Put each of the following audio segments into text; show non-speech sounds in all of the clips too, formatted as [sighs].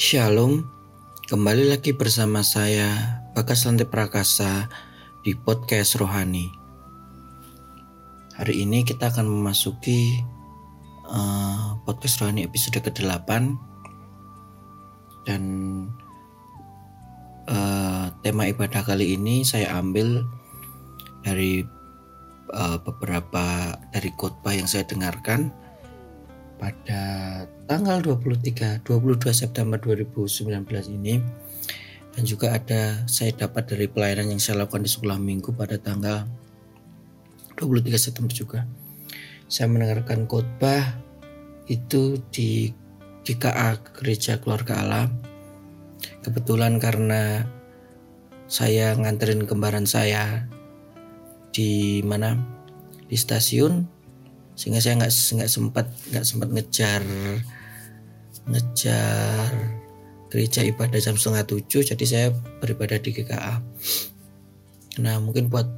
Shalom, kembali lagi bersama saya Bagas Lantai Prakasa di podcast Rohani. Hari ini kita akan memasuki uh, podcast Rohani episode ke-8 dan uh, tema ibadah kali ini saya ambil dari uh, beberapa dari khotbah yang saya dengarkan pada tanggal 23 22 September 2019 ini dan juga ada saya dapat dari pelayanan yang saya lakukan di sekolah minggu pada tanggal 23 September juga. Saya mendengarkan khotbah itu di GKA Gereja Keluarga Allah. Kebetulan karena saya nganterin kembaran saya di mana di stasiun sehingga saya nggak nggak sempat nggak sempat ngejar ngejar gereja ibadah jam setengah tujuh jadi saya beribadah di GKA nah mungkin buat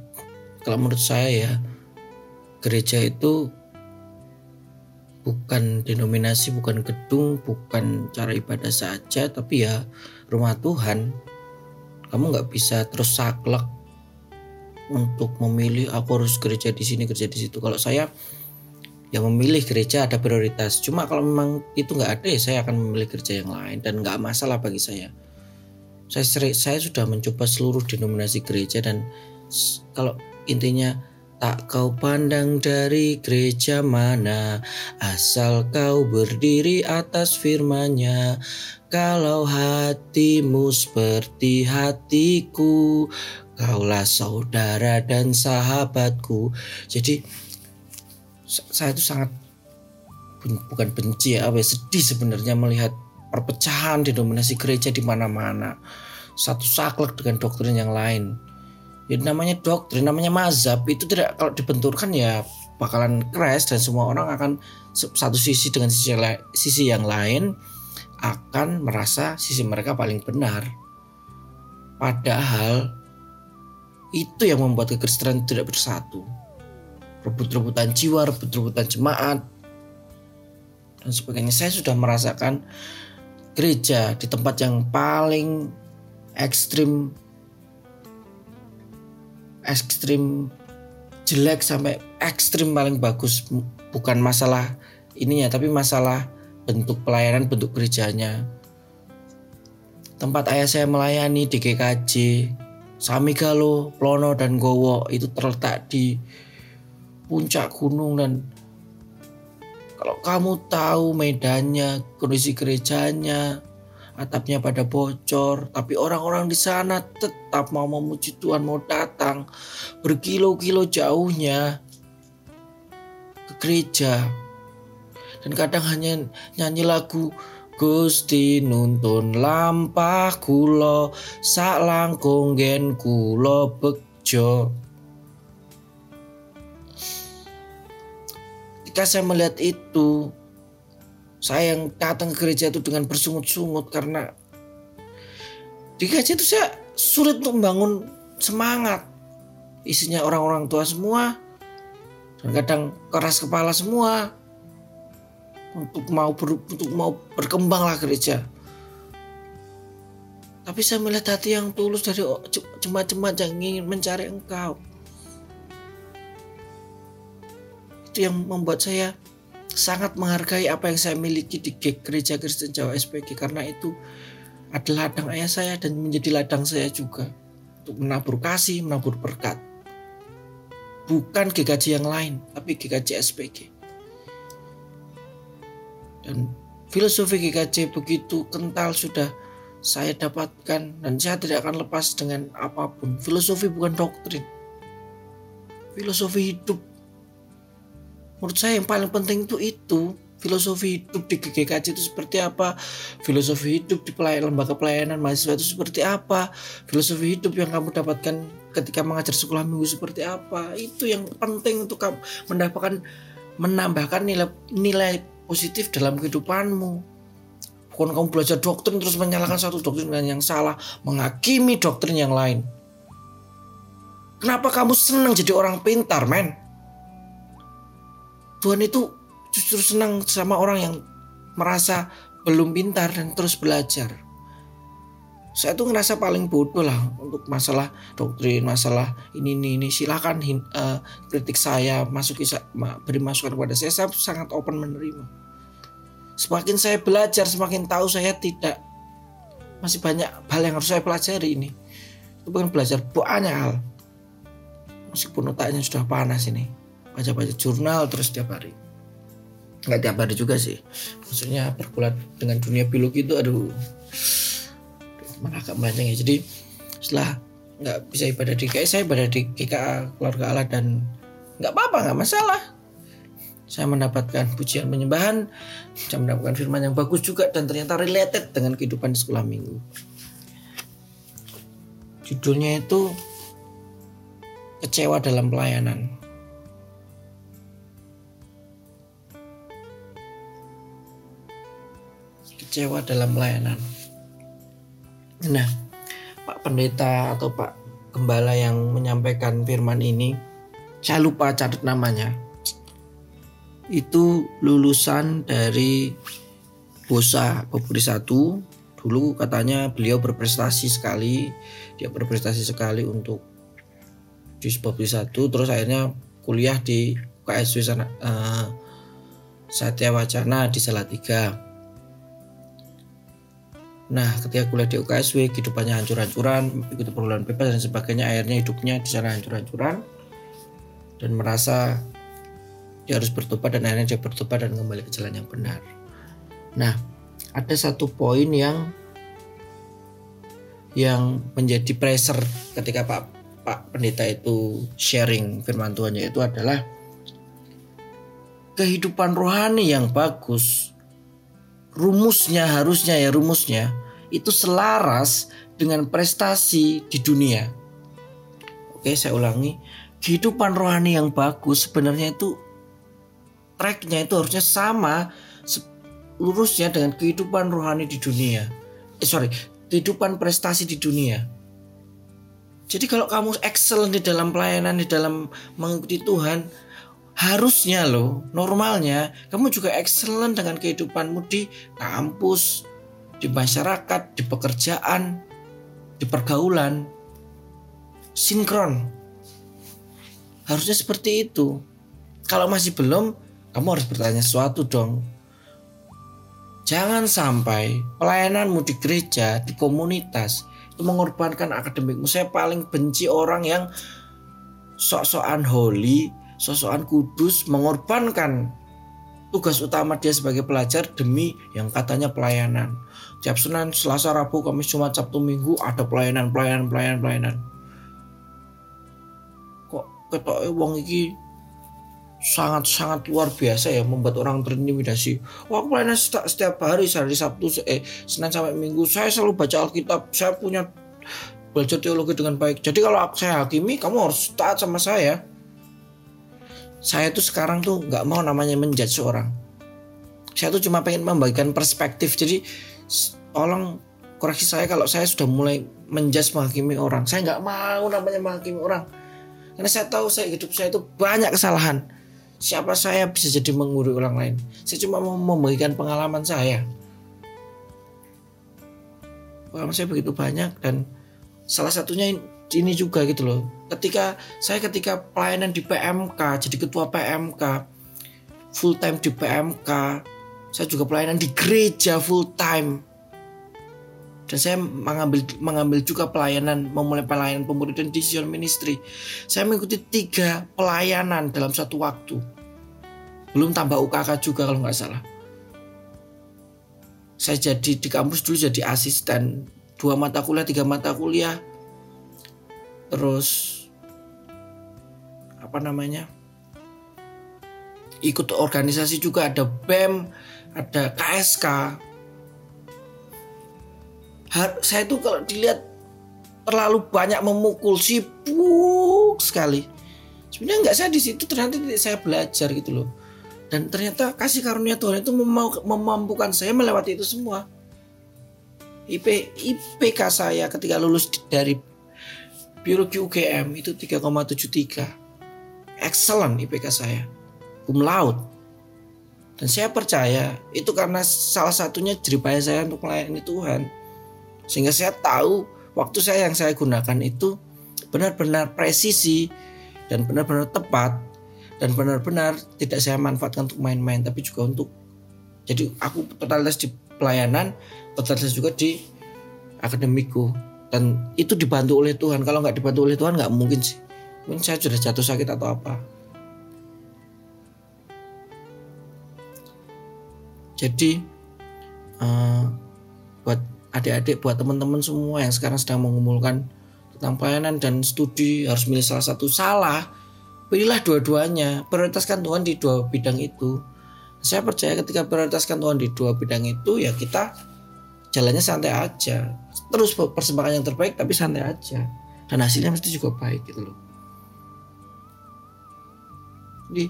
kalau menurut saya ya gereja itu bukan denominasi bukan gedung bukan cara ibadah saja tapi ya rumah Tuhan. Kamu nggak bisa terus saklek untuk memilih aku harus gereja di sini gereja di situ. Kalau saya yang memilih gereja ada prioritas. Cuma kalau memang itu nggak ada ya saya akan memilih gereja yang lain dan nggak masalah bagi saya. Saya saya sudah mencoba seluruh denominasi gereja dan kalau intinya tak kau pandang dari gereja mana asal kau berdiri atas firmannya kalau hatimu seperti hatiku kaulah saudara dan sahabatku jadi saya itu sangat bukan benci ya, apa ya, sedih sebenarnya melihat perpecahan denominasi gereja di mana-mana. Satu saklek dengan doktrin yang lain. Ya namanya doktrin, namanya mazhab itu tidak kalau dibenturkan ya bakalan crash dan semua orang akan satu sisi dengan sisi, sisi yang lain akan merasa sisi mereka paling benar. Padahal itu yang membuat kekristenan tidak bersatu rebut-rebutan jiwa, rebut-rebutan jemaat, dan sebagainya. Saya sudah merasakan gereja di tempat yang paling ekstrim, ekstrim jelek sampai ekstrim paling bagus. Bukan masalah ininya, tapi masalah bentuk pelayanan, bentuk gerejanya. Tempat ayah saya melayani di GKJ, Samigalo, Plono, dan Gowo itu terletak di puncak gunung dan kalau kamu tahu medannya, kondisi gerejanya, atapnya pada bocor, tapi orang-orang di sana tetap mau memuji Tuhan, mau datang berkilo-kilo jauhnya ke gereja. Dan kadang hanya nyanyi lagu Gusti nuntun lampah kulo sak langkung gen kulo bejo ketika saya melihat itu, saya yang datang ke gereja itu dengan bersungut-sungut karena di gereja itu saya sulit untuk membangun semangat. Isinya orang-orang tua semua dan kadang keras kepala semua untuk mau ber, untuk mau berkembanglah gereja. Tapi saya melihat hati yang tulus dari jemaat-jemaat yang ingin mencari engkau. Itu yang membuat saya sangat menghargai apa yang saya miliki di gereja Kristen Jawa SPG karena itu adalah ladang ayah saya dan menjadi ladang saya juga untuk menabur kasih, menabur berkat. Bukan GKJ yang lain, tapi GKJ SPG. Dan filosofi GKJ begitu kental sudah saya dapatkan dan saya tidak akan lepas dengan apa pun. Filosofi bukan doktrin. Filosofi hidup menurut saya yang paling penting itu itu filosofi hidup di GKJ itu seperti apa filosofi hidup di pelayan, lembaga pelayanan mahasiswa itu seperti apa filosofi hidup yang kamu dapatkan ketika mengajar sekolah minggu seperti apa. Itu yang penting untuk kamu mendapatkan menambahkan nilai nilai positif dalam kehidupanmu. Bukan kamu belajar doktrin terus menyalahkan satu doktrin yang salah menghakimi doktrin yang lain. Kenapa kamu senang jadi orang pintar men Tuhan itu justru senang sama orang yang merasa belum pintar dan terus belajar. Saya tuh ngerasa paling bodoh lah untuk masalah doktrin, masalah ini ini ini. Silakan uh, kritik saya, masuki beri masukan kepada saya. Saya sangat open menerima. Semakin saya belajar, semakin tahu saya tidak masih banyak hal yang harus saya pelajari ini. Itu bukan belajar banyak hal. Meskipun otaknya sudah panas ini, baca-baca jurnal terus tiap hari. Nggak tiap hari juga sih. Maksudnya berkulat dengan dunia biologi itu aduh malah agak melenceng ya. Jadi setelah nggak bisa ibadah di GKI saya ibadah di GKA keluarga Allah dan nggak apa-apa nggak masalah. Saya mendapatkan pujian penyembahan saya mendapatkan firman yang bagus juga dan ternyata related dengan kehidupan di sekolah minggu. Judulnya itu kecewa dalam pelayanan kecewa dalam pelayanan. Nah, Pak Pendeta atau Pak Gembala yang menyampaikan firman ini, saya lupa catat namanya. Itu lulusan dari Bosa Popuri 1. Dulu katanya beliau berprestasi sekali, dia berprestasi sekali untuk di Popuri 1. Terus akhirnya kuliah di KSW sana, uh, Satya Wacana di Salatiga Nah, ketika kuliah di UKSW, kehidupannya hancur-hancuran, ikut pergaulan bebas dan sebagainya, akhirnya hidupnya di sana hancur-hancuran dan merasa dia harus bertobat dan akhirnya dia bertobat dan kembali ke jalan yang benar. Nah, ada satu poin yang yang menjadi pressure ketika Pak Pak Pendeta itu sharing firman Tuhan itu adalah kehidupan rohani yang bagus rumusnya harusnya ya rumusnya itu selaras dengan prestasi di dunia. Oke, saya ulangi. Kehidupan rohani yang bagus sebenarnya itu tracknya itu harusnya sama lurusnya dengan kehidupan rohani di dunia. Eh sorry, kehidupan prestasi di dunia. Jadi kalau kamu excel di dalam pelayanan, di dalam mengikuti Tuhan, harusnya loh normalnya kamu juga excellent dengan kehidupanmu di kampus di masyarakat di pekerjaan di pergaulan. Sinkron. Harusnya seperti itu. Kalau masih belum kamu harus bertanya sesuatu dong. Jangan sampai pelayananmu di gereja di komunitas itu mengorbankan akademikmu. Saya paling benci orang yang sok-sokan holy sosokan kudus mengorbankan tugas utama dia sebagai pelajar demi yang katanya pelayanan. Tiap Senin, Selasa, Rabu, Kamis, Jumat, Sabtu, Minggu ada pelayanan, pelayanan, pelayanan, pelayanan. Kok ketok wong iki sangat-sangat luar biasa ya membuat orang terintimidasi. Wah pelayanan setiap, setiap hari hari Sabtu eh Senin sampai Minggu saya selalu baca Alkitab. Saya punya belajar teologi dengan baik. Jadi kalau saya hakimi kamu harus taat sama saya saya tuh sekarang tuh nggak mau namanya menjudge seorang. Saya tuh cuma pengen membagikan perspektif. Jadi tolong koreksi saya kalau saya sudah mulai menjudge menghakimi orang. Saya nggak mau namanya menghakimi orang. Karena saya tahu saya hidup saya itu banyak kesalahan. Siapa saya bisa jadi mengurui orang lain. Saya cuma mau membagikan pengalaman saya. Pengalaman saya begitu banyak dan salah satunya ini juga gitu loh. Ketika saya ketika pelayanan di PMK, jadi ketua PMK, full time di PMK, saya juga pelayanan di gereja full time. Dan saya mengambil mengambil juga pelayanan, memulai pelayanan pemuridan di Sion Ministry. Saya mengikuti tiga pelayanan dalam satu waktu. Belum tambah UKK juga kalau nggak salah. Saya jadi di kampus dulu jadi asisten dua mata kuliah, tiga mata kuliah, terus apa namanya ikut organisasi juga ada BEM ada KSK saya tuh kalau dilihat terlalu banyak memukul sibuk sekali. Sebenarnya nggak saya di situ ternyata saya belajar gitu loh. Dan ternyata kasih karunia Tuhan itu memampukan saya melewati itu semua. IP IPK saya ketika lulus dari biologi UGM itu 3,73. Excellent IPK saya. Cum laude. Dan saya percaya itu karena salah satunya jeripaya saya untuk melayani Tuhan. Sehingga saya tahu waktu saya yang saya gunakan itu benar-benar presisi dan benar-benar tepat dan benar-benar tidak saya manfaatkan untuk main-main tapi juga untuk jadi aku totalitas di pelayanan totalitas juga di akademiku dan itu dibantu oleh Tuhan kalau nggak dibantu oleh Tuhan nggak mungkin sih mungkin saya sudah jatuh sakit atau apa? Jadi uh, buat adik-adik buat teman-teman semua yang sekarang sedang mengumpulkan tentang pelayanan dan studi harus milih salah satu salah pilihlah dua-duanya. Prioritaskan Tuhan di dua bidang itu. Saya percaya ketika prioritaskan Tuhan di dua bidang itu ya kita jalannya santai aja. Terus persembahkan yang terbaik tapi santai aja. Dan hasilnya mesti juga baik gitu loh jadi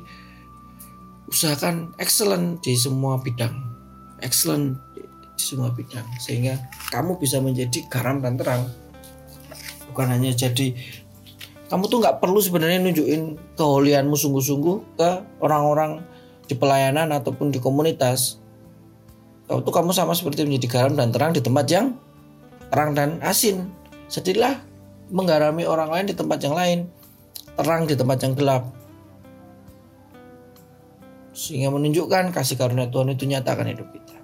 usahakan excellent di semua bidang excellent di semua bidang sehingga kamu bisa menjadi garam dan terang bukan hanya jadi kamu tuh nggak perlu sebenarnya nunjukin keholianmu sungguh-sungguh ke orang-orang di pelayanan ataupun di komunitas. Kamu tuh kamu sama seperti menjadi garam dan terang di tempat yang terang dan asin. Sedihlah menggarami orang lain di tempat yang lain, terang di tempat yang gelap. Sehingga menunjukkan kasih karunia Tuhan itu nyatakan hidup kita.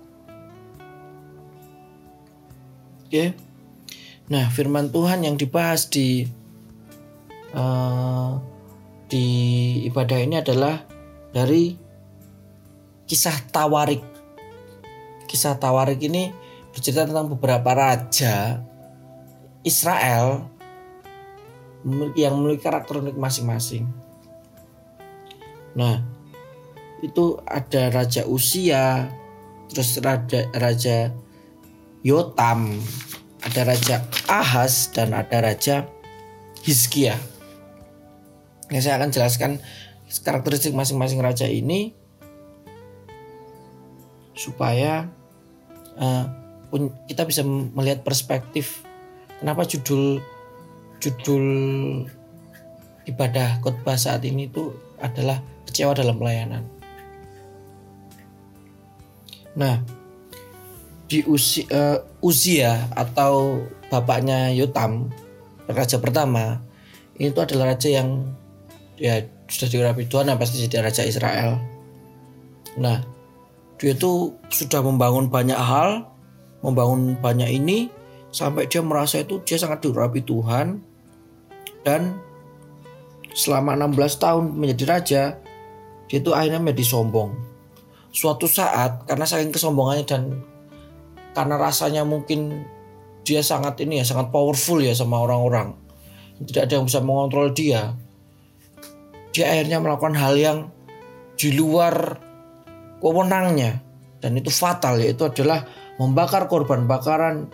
Oke. Nah, firman Tuhan yang dibahas di uh, di ibadah ini adalah dari kisah Tawarik. Kisah Tawarik ini bercerita tentang beberapa raja Israel yang memiliki karakter unik masing-masing. Nah, itu ada Raja Usia, terus Raja, Raja Yotam, ada Raja Ahas, dan ada Raja Hizkia. Yang saya akan jelaskan karakteristik masing-masing raja ini supaya uh, kita bisa melihat perspektif kenapa judul judul ibadah khotbah saat ini itu adalah kecewa dalam pelayanan. Nah, di usia, uh, Uzia atau bapaknya Yotam, raja pertama, itu adalah raja yang ya sudah diurapi Tuhan pasti jadi raja Israel. Nah, dia itu sudah membangun banyak hal, membangun banyak ini sampai dia merasa itu dia sangat diurapi Tuhan dan selama 16 tahun menjadi raja dia itu akhirnya menjadi sombong. Suatu saat karena saking kesombongannya dan karena rasanya mungkin dia sangat ini ya sangat powerful ya sama orang-orang. Tidak ada yang bisa mengontrol dia. Dia akhirnya melakukan hal yang di luar wewenangnya dan itu fatal yaitu adalah membakar korban bakaran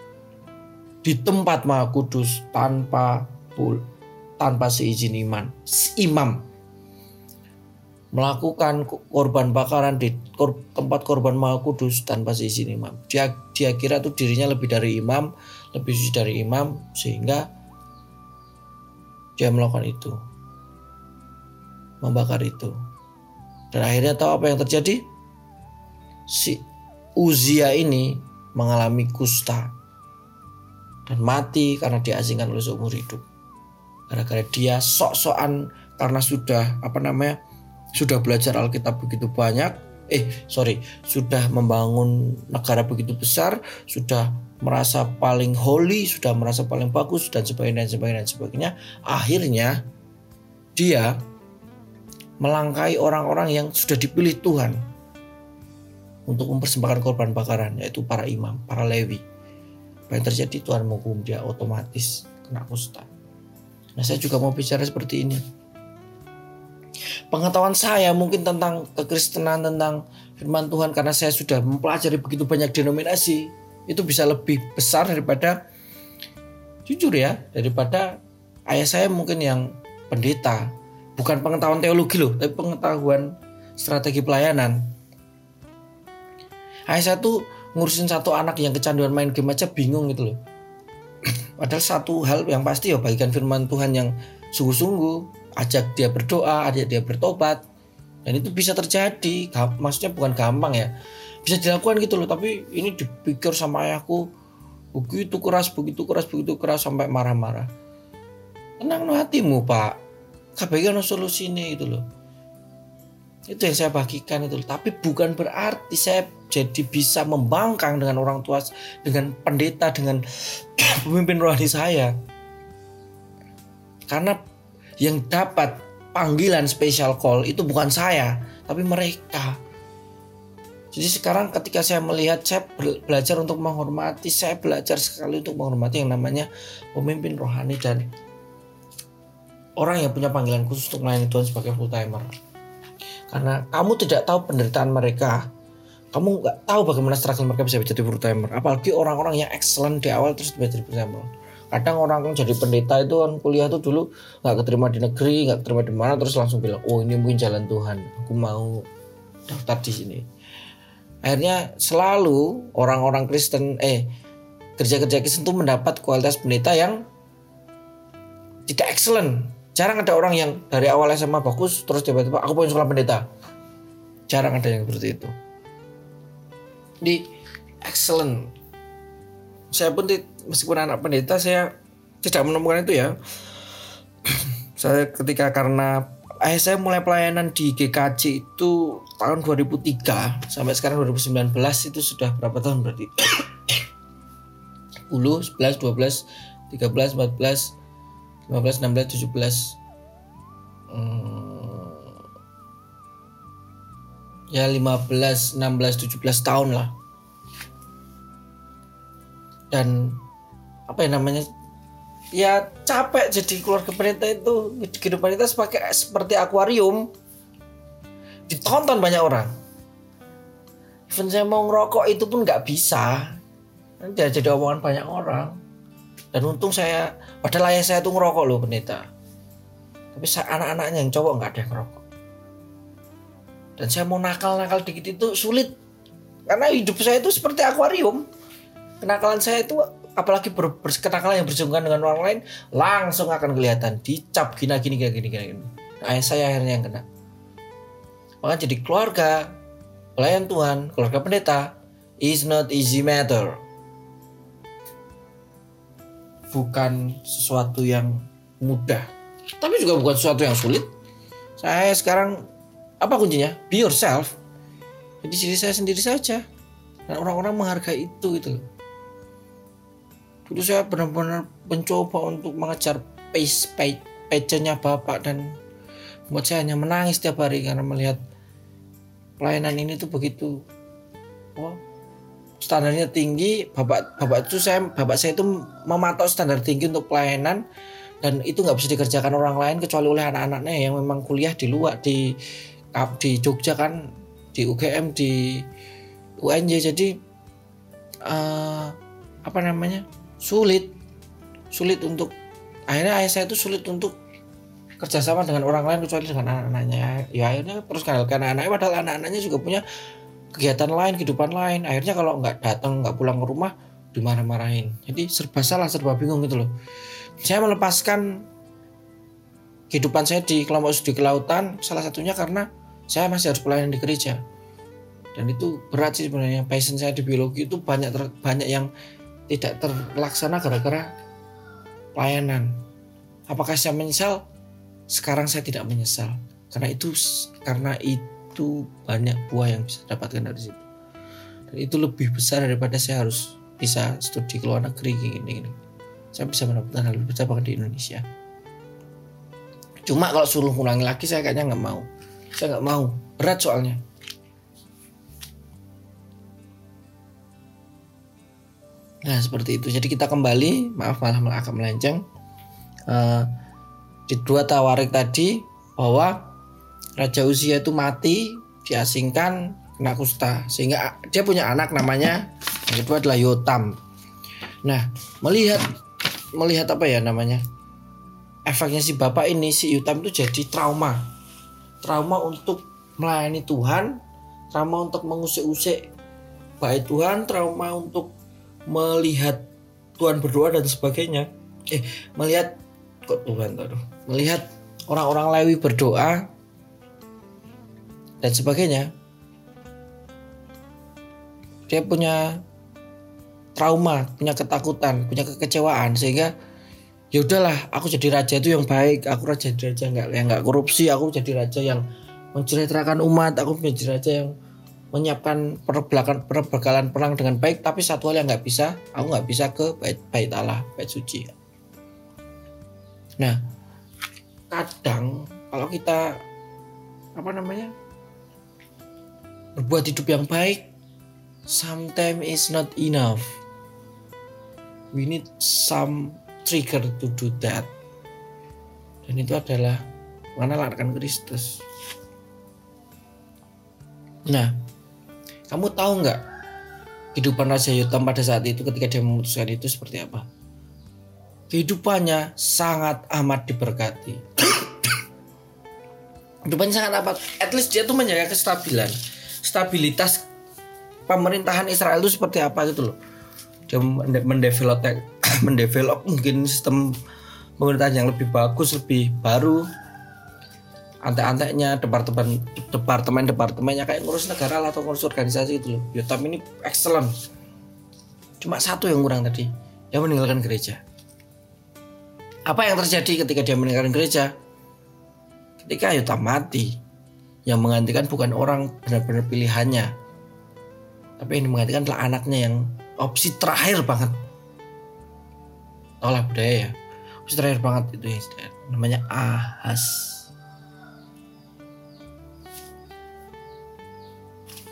di tempat Maha Kudus tanpa tanpa seizin iman imam melakukan korban bakaran di tempat korban Maha Kudus tanpa seizin imam dia dia kira tuh dirinya lebih dari imam lebih suci dari imam sehingga dia melakukan itu membakar itu. Dan akhirnya tahu apa yang terjadi? Si Uzia ini mengalami kusta dan mati karena diasingkan oleh seumur hidup. Gara-gara dia sok-sokan karena sudah apa namanya sudah belajar Alkitab begitu banyak, eh sorry sudah membangun negara begitu besar, sudah merasa paling holy, sudah merasa paling bagus dan sebagainya dan sebagainya dan sebagainya. Akhirnya dia melangkai orang-orang yang sudah dipilih Tuhan untuk mempersembahkan korban bakaran yaitu para imam, para lewi. Apa yang terjadi Tuhan menghukum dia otomatis kena kusta. Nah saya juga mau bicara seperti ini. Pengetahuan saya mungkin tentang kekristenan, tentang firman Tuhan karena saya sudah mempelajari begitu banyak denominasi itu bisa lebih besar daripada jujur ya daripada ayah saya mungkin yang pendeta bukan pengetahuan teologi loh, tapi pengetahuan strategi pelayanan. Ayah saya tuh ngurusin satu anak yang kecanduan main game aja bingung gitu loh. [clears throat] Padahal satu hal yang pasti ya bagikan firman Tuhan yang sungguh-sungguh, ajak dia berdoa, ajak dia bertobat. dan itu bisa terjadi. Maksudnya bukan gampang ya. Bisa dilakukan gitu loh tapi ini dipikir sama ayahku begitu keras begitu keras begitu keras sampai marah-marah. Tenang no hatimu pak. KBG no solusi ini gitu loh. Itu yang saya bagikan itu tapi bukan berarti saya jadi bisa membangkang dengan orang tua dengan pendeta dengan [tsk] pemimpin rohani saya. Karena yang dapat panggilan special call itu bukan saya tapi mereka jadi sekarang ketika saya melihat saya belajar untuk menghormati, saya belajar sekali untuk menghormati yang namanya pemimpin rohani dan orang yang punya panggilan khusus untuk melayani Tuhan sebagai full timer. Karena kamu tidak tahu penderitaan mereka, kamu nggak tahu bagaimana struggle mereka bisa menjadi full timer. Apalagi orang-orang yang excellent di awal terus menjadi full timer. Kadang orang yang jadi pendeta itu kan kuliah tuh dulu nggak keterima di negeri, nggak keterima di mana, terus langsung bilang, oh ini mungkin jalan Tuhan, aku mau daftar di sini. Akhirnya selalu orang-orang Kristen eh kerja-kerja Kristen itu mendapat kualitas pendeta yang tidak excellent. Jarang ada orang yang dari awal SMA bagus terus tiba-tiba aku pengen sekolah pendeta. Jarang ada yang seperti itu. Di excellent saya pun meskipun anak pendeta saya tidak menemukan itu ya. [clears throat] Saya ketika karena ayah saya mulai pelayanan di GKJ itu tahun 2003 sampai sekarang 2019 itu sudah berapa tahun berarti? 10, 11, 12, 13, 14, 15, 16, 17 hmm, ya 15, 16, 17 tahun lah dan apa yang namanya ya capek jadi keluarga pendeta itu kehidupan kita sebagai seperti akuarium ditonton banyak orang. Even saya mau ngerokok itu pun nggak bisa. Nanti jadi omongan banyak orang. Dan untung saya padahal ayah saya tuh ngerokok loh pendeta. Tapi anak-anaknya yang cowok nggak ada yang ngerokok. Dan saya mau nakal-nakal dikit itu sulit. Karena hidup saya itu seperti akuarium kenakalan saya itu apalagi ber, berkenakalan yang bersinggungan dengan orang lain langsung akan kelihatan. Dicap gini gini gini gini gini nah, ayah saya akhirnya yang kena. Maka jadi keluarga pelayan Tuhan keluarga pendeta is not easy matter. Bukan sesuatu yang mudah. Tapi juga bukan sesuatu yang sulit. Saya sekarang apa kuncinya? Be yourself. Jadi diri saya sendiri saja. Dan orang-orang menghargai itu gitu dulu saya benar-benar mencoba untuk mengejar pace pace-nya bapak dan buat saya hanya menangis setiap hari karena melihat pelayanan ini tuh begitu oh, standarnya tinggi. Bapak bapak itu saya bapak saya itu mematok standar tinggi untuk pelayanan dan itu nggak bisa dikerjakan orang lain kecuali oleh anak-anaknya yang memang kuliah di luar di di Jogja kan di UGM di UNJ jadi uh, apa namanya sulit sulit untuk akhirnya ayah saya itu sulit untuk kerjasama dengan orang lain kecuali dengan anak-anaknya. Ya akhirnya terus karena anak-anaknya padahal anak-anaknya juga punya kegiatan lain kehidupan lain. Akhirnya kalau nggak datang nggak pulang ke rumah dimarah-marahin. Jadi serba salah serba bingung gitu loh. Saya melepaskan kehidupan saya di kelompok studi kelautan salah satunya karena saya masih harus pelayanan di gereja. Dan itu berat sih sebenarnya. Passion saya di biologi itu banyak banyak yang tidak terlaksana gara-gara pelayanan. Apakah saya menyesal? Sekarang saya tidak menyesal. Karena itu karena itu banyak buah yang bisa dapatkan dari situ. Dan itu lebih besar daripada saya harus bisa studi ke luar negeri gini gini. Saya bisa mendapatkan hal lebih besar bahkan di Indonesia. Cuma kalau suruh ulangi lagi saya kayaknya nggak mau. Saya nggak mau. Berat soalnya. Nah seperti itu. Jadi kita kembali, maaf malah agak melenceng. Uh, di dua tawarik tadi bahwa Raja Usia itu mati, diasingkan, kena kusta. Sehingga dia punya anak namanya, yang kedua adalah Yotam. Nah melihat melihat apa ya namanya efeknya si bapak ini si Yotam itu jadi trauma, trauma untuk melayani Tuhan, trauma untuk mengusik-usik baik Tuhan, trauma untuk melihat Tuhan berdoa dan sebagainya. Eh melihat kok Tuhan aduh. Melihat orang-orang Lewi berdoa dan sebagainya. Dia punya trauma punya ketakutan punya kekecewaan sehingga ya udahlah aku jadi raja itu yang baik aku raja raja nggak yang nggak korupsi aku jadi raja yang menceritakan umat aku menjadi raja yang menyiapkan perbekalan perbekalan perang dengan baik tapi satu hal yang nggak bisa aku nggak bisa ke bait bait Allah bait suci. Nah kadang kalau kita apa namanya berbuat hidup yang baik sometimes is not enough. We need some trigger to do that. Dan itu adalah mengenalkan Kristus. Nah kamu tahu nggak kehidupan Raja Yotam pada saat itu ketika dia memutuskan itu seperti apa? Kehidupannya sangat amat diberkati. Kehidupannya sangat amat, at least dia tuh menjaga kestabilan, stabilitas pemerintahan Israel itu seperti apa gitu loh. Dia mendevelop, [coughs] mendevelop mungkin sistem pemerintahan yang lebih bagus, lebih baru, antek-anteknya departemen departemen departemennya kayak ngurus negara atau ngurus organisasi itu loh. Yotam ini excellent. Cuma satu yang kurang tadi dia meninggalkan gereja. Apa yang terjadi ketika dia meninggalkan gereja? Ketika Yotam mati yang menggantikan bukan orang benar-benar pilihannya. Tapi yang menggantikan adalah anaknya yang opsi terakhir banget. Tolak budaya ya. Opsi terakhir banget itu yang namanya Ahas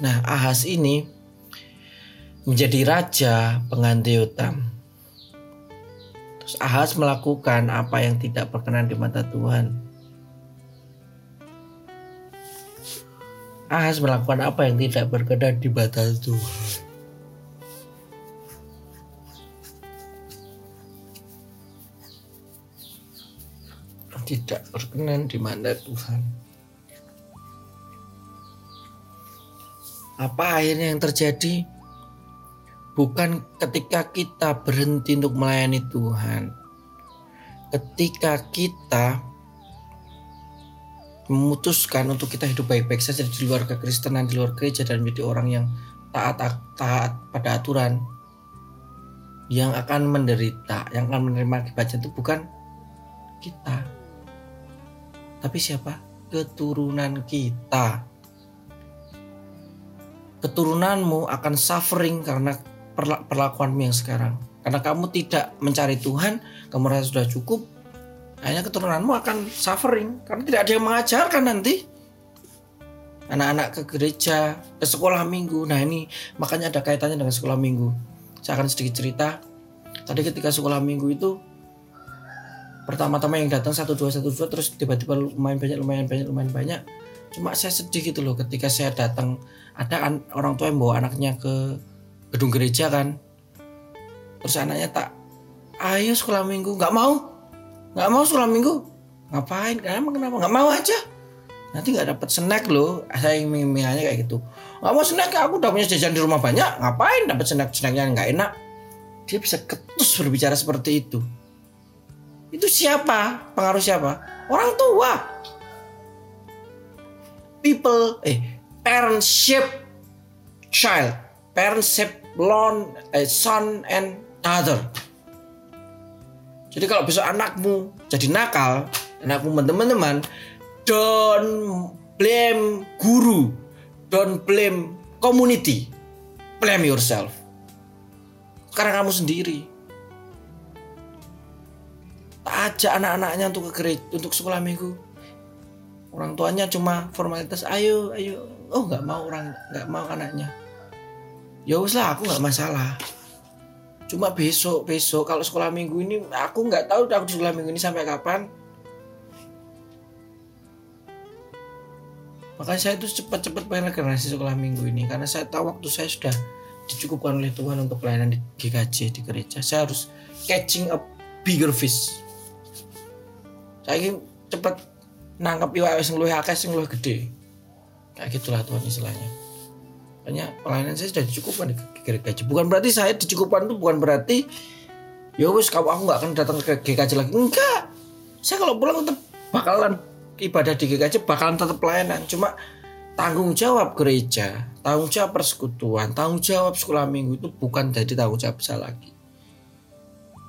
Nah, Ahas ini menjadi raja pengganti Yotam. Terus Ahas melakukan apa yang tidak berkenan di mata Tuhan. Ahas melakukan apa yang tidak berkenan di mata Tuhan. Tidak berkenan di mata Tuhan. Apa akhirnya yang terjadi? Bukan ketika kita berhenti untuk melayani Tuhan. Ketika kita memutuskan untuk kita hidup baik-baik saja di luar kekristenan, di luar gereja dan menjadi orang yang taat taat pada aturan yang akan menderita, yang akan menerima akibatnya itu bukan kita. Tapi siapa? Keturunan kita keturunanmu akan suffering karena perlakuanmu yang sekarang. Karena kamu tidak mencari Tuhan, kamu merasa sudah cukup, akhirnya keturunanmu akan suffering karena tidak ada yang mengajarkan nanti. Anak-anak ke gereja, ke sekolah minggu. Nah ini makanya ada kaitannya dengan sekolah minggu. Saya akan sedikit cerita. Tadi ketika sekolah minggu itu pertama-tama yang datang satu dua satu dua terus tiba-tiba lumayan banyak lumayan banyak lumayan banyak cuma saya sedih gitu loh ketika saya datang. Ada an, orang tua yang bawa anaknya ke gedung gereja kan. Terus anaknya tak ayo sekolah minggu. Nggak mau. Nggak mau sekolah minggu. Ngapain? Kenapa kenapa? Nggak mau aja. Nanti nggak dapat snack loh. Saya ingin kayak gitu. Nggak mau snack aku udah punya jajan di rumah banyak. Ngapain dapat snack snacknya nggak enak? Dia bisa ketus berbicara seperti itu. Itu siapa? Pengaruh siapa? Orang tua people eh parents shape child parents shape eh, son and daughter. Jadi kalau besok anakmu jadi nakal anakmu teman-teman don't blame guru don't blame community blame yourself. Karena kamu sendiri. Tak ajak anak-anaknya untuk ke gereja untuk sekolah minggu orang tuanya cuma formalitas ayo ayo. Oh nggak mau orang nggak mau anaknya. Ya lah aku nggak masalah. Cuma besok besok kalau sekolah minggu ini aku nggak tahu aku sekolah minggu ini sampai kapan. Makanya saya itu cepat-cepat pengen regenerasi sekolah minggu ini karena saya tahu waktu saya sudah dicukupkan oleh Tuhan untuk pelayanan di GKJ di gereja. Saya harus catching a bigger fish. Saya ingin cepat nangkep iwak sing luwih akeh sing luwih gede. Kayak gitulah Tuhan istilahnya. Hanya pelayanan saya sudah dicukupkan di GKJ. Bukan berarti saya dicukupkan itu bukan berarti ya wes kalau aku nggak akan datang ke GKJ lagi. Enggak. Saya kalau pulang tetap bakalan ibadah di GKJ bakalan tetap pelayanan. Cuma tanggung jawab gereja, tanggung jawab persekutuan, tanggung jawab sekolah minggu itu bukan jadi tanggung jawab saya lagi.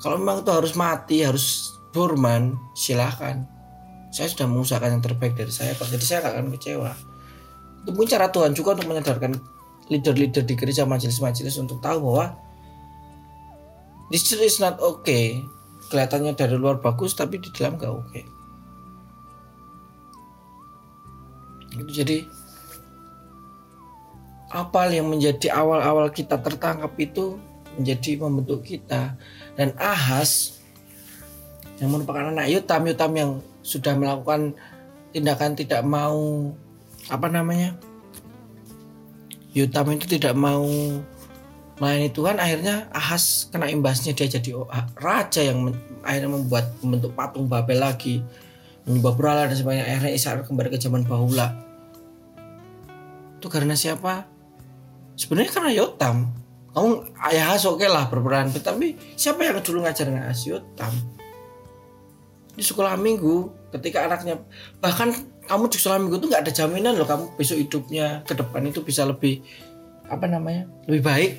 Kalau memang itu harus mati, harus burman, silahkan. Saya sudah mengusahakan yang terbaik dari saya, jadi saya akan kecewa. Itu pun cara Tuhan juga untuk menyadarkan leader-leader di gereja majelis-majelis untuk tahu bahwa this is not okay. Kelihatannya dari luar bagus tapi di dalam gak oke. Okay. Jadi apa yang menjadi awal-awal kita tertangkap itu menjadi membentuk kita dan Ahas yang merupakan anak Yotam Yotam yang sudah melakukan tindakan tidak mau apa namanya Yotam itu tidak mau melayani Tuhan akhirnya Ahas kena imbasnya dia jadi raja yang akhirnya membuat membentuk patung Babel lagi menyembah berhala dan sebagainya. Akhirnya Israel kembali ke zaman bahula. Itu karena siapa? Sebenarnya karena Yotam. Kamu ayah oke okay lah berperan tapi siapa yang dulu ngajarin Ahas? Yotam di sekolah minggu ketika anaknya bahkan kamu di sekolah minggu itu nggak ada jaminan loh kamu besok hidupnya ke depan itu bisa lebih apa namanya lebih baik.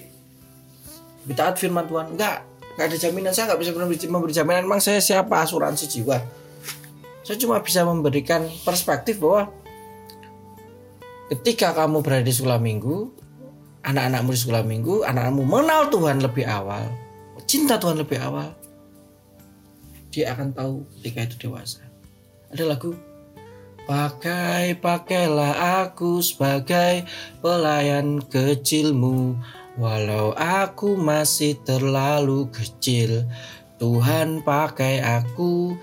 Lebih taat firman Tuhan. Nggak nggak ada jaminan. Saya nggak bisa memberi, memberi jaminan. Emang saya siapa? Asuransi jiwa. Saya cuma bisa memberikan perspektif bahwa ketika kamu berada di sekolah minggu anak-anakmu di sekolah minggu anak-anakmu mengenal Tuhan lebih awal cinta Tuhan lebih awal dia akan tahu ketika itu dewasa. Ada lagu Pakai pakailah aku sebagai pelayan kecilmu. Walau aku masih terlalu kecil Tuhan pakai aku.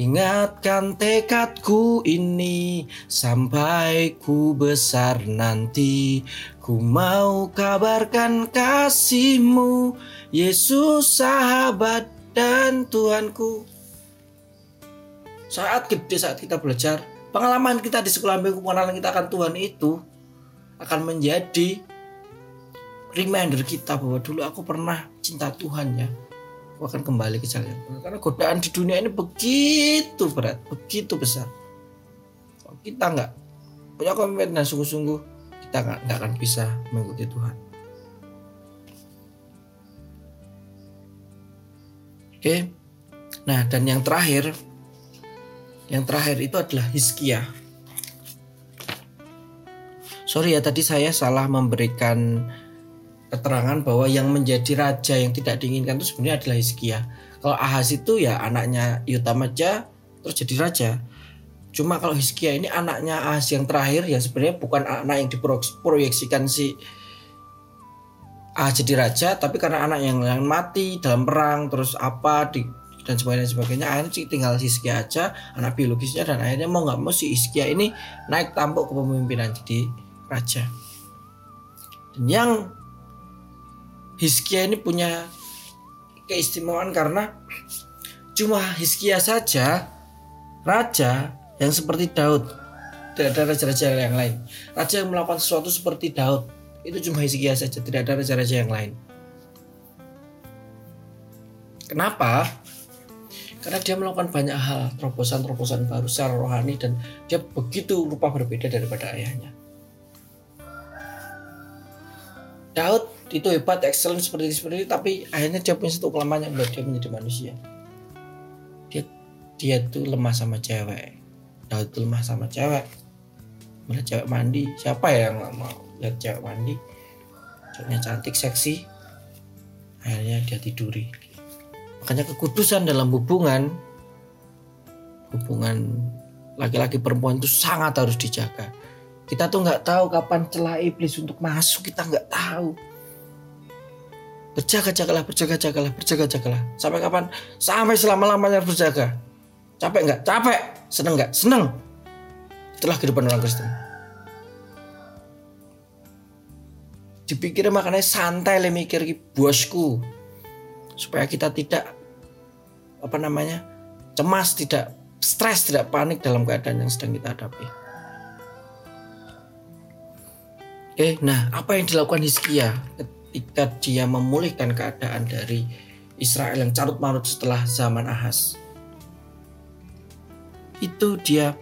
Ingatkan tekadku ini sampai ku besar nanti. Ku mau kabarkan kasihmu Yesus sahabat dan Tuhanku saat gede saat kita belajar pengalaman kita di sekolah minggu pengenalan kita akan Tuhan itu akan menjadi reminder kita bahwa dulu aku pernah cinta Tuhan ya. Aku akan kembali ke jalan. Karena godaan di dunia ini begitu berat begitu besar. Kalau kita nggak punya komitmen dan sungguh-sungguh kita nggak akan bisa mengikuti Tuhan. Oke. Nah dan yang terakhir yang terakhir itu adalah Hizkia. Sorry ya tadi saya salah memberikan keterangan bahwa yang menjadi raja yang tidak diinginkan itu sebenarnya adalah Hizkia. Kalau Ahaz itu ya anaknya Yotamaja terus jadi raja. Cuma kalau Hizkia ini anaknya Ahaz yang terakhir yang sebenarnya bukan anak yang diproyeksikan si Ahaz jadi raja tapi karena anak yang, yang mati dalam perang terus apa di dan sebagainya sebagainya. Akhirnya tinggal si Iskia aja anak biologisnya dan akhirnya mau nggak mau si Iskia ini naik tampuk ke pemimpinan jadi raja. Dan yang Hiskia ini punya keistimewaan karena cuma Hiskia saja raja yang seperti Daud. Tidak ada raja-raja yang lain. Raja yang melakukan sesuatu seperti Daud itu cuma Hiskia saja. Tidak ada raja-raja yang lain. Kenapa karena dia melakukan banyak hal terobosan-terobosan baru secara rohani dan dia begitu rupa berbeda daripada ayahnya Daud itu hebat, excellent seperti ini, seperti ini, tapi akhirnya dia punya satu kelemahan yang membuat dia menjadi manusia. Dia dia tuh lemah sama cewek. Daud tuh lemah sama cewek. Melihat cewek mandi, siapa ya yang mau lihat cewek mandi? Ceweknya cantik, seksi. Akhirnya dia tiduri. Makanya kekudusan dalam hubungan hubungan laki-laki perempuan itu sangat harus dijaga. Kita tuh nggak tahu kapan celah iblis untuk masuk, kita nggak tahu. Berjaga-jagalah, berjaga-jagalah, berjaga-jagalah. Sampai kapan? Sampai selama-lamanya berjaga. Capek nggak? Capek. Seneng nggak? Seneng. Itulah kehidupan orang Kristen. Dipikir makanya santai le mikir bosku supaya kita tidak apa namanya cemas, tidak stres, tidak panik dalam keadaan yang sedang kita hadapi. Oke, nah apa yang dilakukan Hizkia ketika dia memulihkan keadaan dari Israel yang carut marut setelah zaman Ahas? Itu dia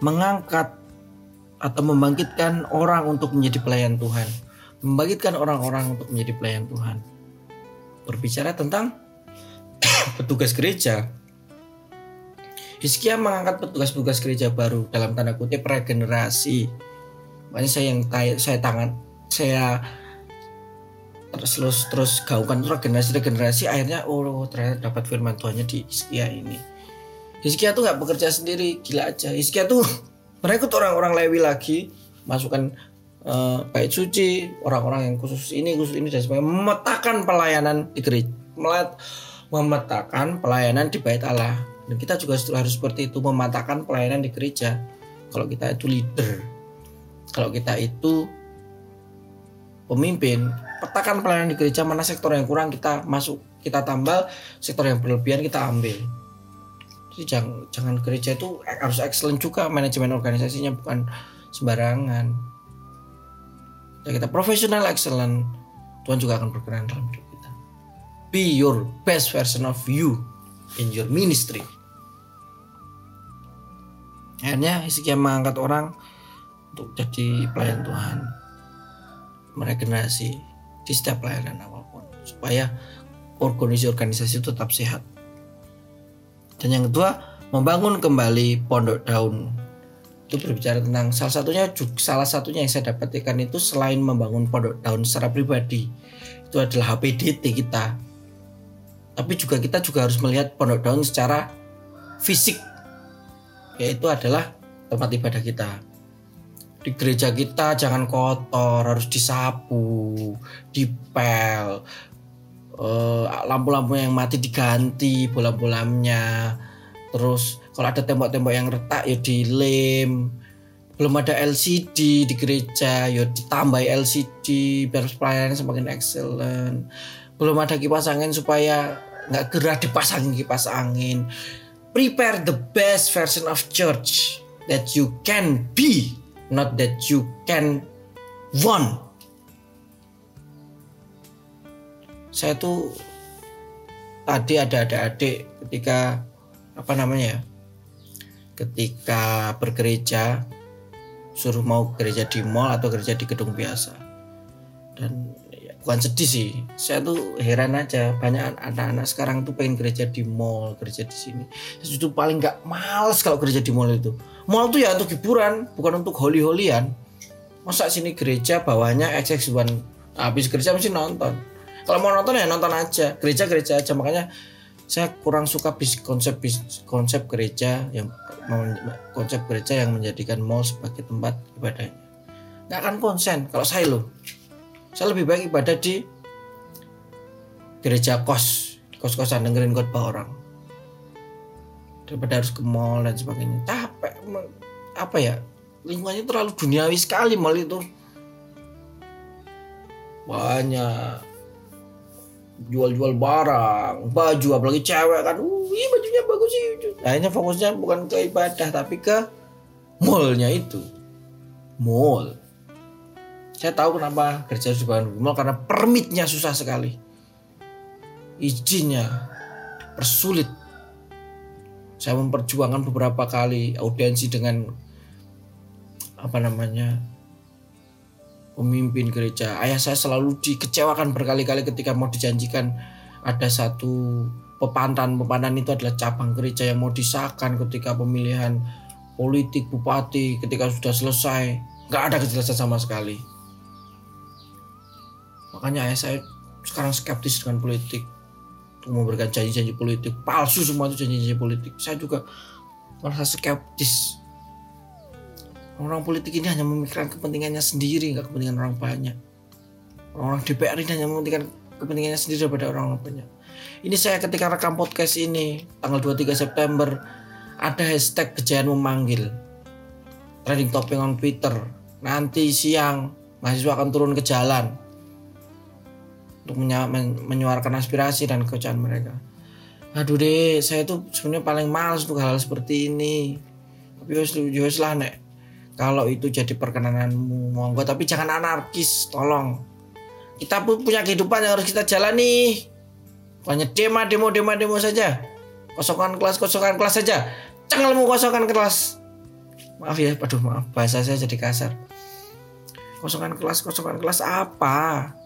mengangkat atau membangkitkan orang untuk menjadi pelayan Tuhan. Membangkitkan orang-orang untuk menjadi pelayan Tuhan. Berbicara tentang [coughs] petugas gereja. Hizkia mengangkat petugas-petugas gereja baru dalam tanda kutip regenerasi. Makanya saya yang saya tangan saya terus terus terus gaungkan regenerasi regenerasi akhirnya oh ternyata dapat firman Tuhannya di Hizkia ini. Hizkia tuh nggak bekerja sendiri gila aja. Hizkia tuh [laughs] merekrut orang-orang Lewi lagi masukkan uh, bait suci orang-orang yang khusus ini khusus ini dan sebagainya memetakan pelayanan di gereja memetakan pelayanan di bait Allah dan kita juga harus seperti itu mematakan pelayanan di gereja. Kalau kita itu leader, kalau kita itu pemimpin, petakan pelayanan di gereja mana sektor yang kurang kita masuk, kita tambal, sektor yang berlebihan kita ambil. Jadi jangan, jangan gereja itu harus excellent juga manajemen organisasinya bukan sembarangan. Kita profesional excellent, Tuhan juga akan berkenan dalam hidup kita. Be your best version of you in your ministry. Akhirnya Hizkia mengangkat orang untuk jadi pelayan Tuhan. Meregenerasi di setiap pelayanan apa pun supaya organisasi organisasi tetap sehat. Dan yang kedua membangun kembali pondok daun itu berbicara tentang salah satunya salah satunya yang saya dapatkan itu selain membangun pondok daun secara pribadi itu adalah HPDT kita tapi juga kita juga harus melihat pondok daun secara fisik yaitu adalah tempat ibadah kita. Di gereja kita jangan kotor, harus disapu, dipel, uh, lampu-lampu yang mati diganti bola-bolanya. Terus kalau ada tembok-tembok yang retak ya dilem. Belum ada LCD di gereja, ya ditambah LCD biar pelayanannya semakin excellent. Belum ada kipas angin supaya nggak gerah dipasangin kipas angin prepare the best version of church that you can be, not that you can want. Saya tuh tadi ada adik-adik ketika apa namanya ya, ketika bergereja suruh mau gereja di mall atau gereja di gedung biasa. Dan bukan sedih sih. Saya tuh heran aja banyak anak-anak sekarang tuh pengen gereja di mall gereja di sini. Saya itu paling nggak males kalau gereja di mall itu. Mall tuh ya untuk hiburan bukan untuk holy-holian masa sini gereja bawahnya XX1 habis gereja mesti nonton. Kalau mau nonton ya nonton aja. Gereja gereja aja. Makanya saya kurang suka bis, konsep bis, konsep gereja yang konsep gereja yang menjadikan mall sebagai tempat ibadahnya. Nggak akan konsen kalau saya loh. Saya lebih baik ibadah di gereja kos kos-kosan dengerin khotbah orang. Daripada harus ke mall dan sebagainya. Capek apa ya lingkungannya terlalu duniawi sekali mal itu. Banyak jual-jual barang baju apalagi cewek kan wih bajunya bagus sih akhirnya fokusnya bukan ke ibadah tapi ke mallnya itu mall saya tahu kenapa gereja harus dibangun mall karena permitnya susah sekali. Izinnya persulit. Saya memperjuangkan beberapa kali audiensi dengan apa namanya pemimpin gereja. Ayah saya selalu dikecewakan berkali-kali ketika mau dijanjikan ada satu pepantan. Pepantan itu adalah cabang gereja yang mau disahkan ketika pemilihan politik bupati ketika sudah selesai. Nggak ada kejelasan sama sekali. Makanya ayah saya sekarang skeptis dengan politik. Untuk memberikan janji-janji politik. Palsu semua itu janji-janji politik. Saya juga merasa skeptis orang politik ini hanya memikirkan kepentingannya sendiri nggak kepentingan orang banyak orang DPR ini hanya mementingkan kepentingannya sendiri daripada orang banyak ini saya ketika rekam podcast ini tanggal 23 September ada hashtag kejayaan memanggil trending topic on Twitter nanti siang mahasiswa akan turun ke jalan untuk menyuarakan aspirasi dan kekejahan mereka. Aduh deh, saya tuh sebenarnya paling males untuk hal, -hal seperti ini. Tapi harus lah nek. Kalau itu jadi perkenananmu, monggo. Tapi jangan anarkis, tolong. Kita pun punya kehidupan yang harus kita jalani. Banyak demo, demo, demo, demo saja. Kosongkan kelas, kosongkan kelas saja. Mau kosongkan kelas. maaf ya aduh maaf bahasa saya jadi kasar kosongan kelas kosongan kelas apa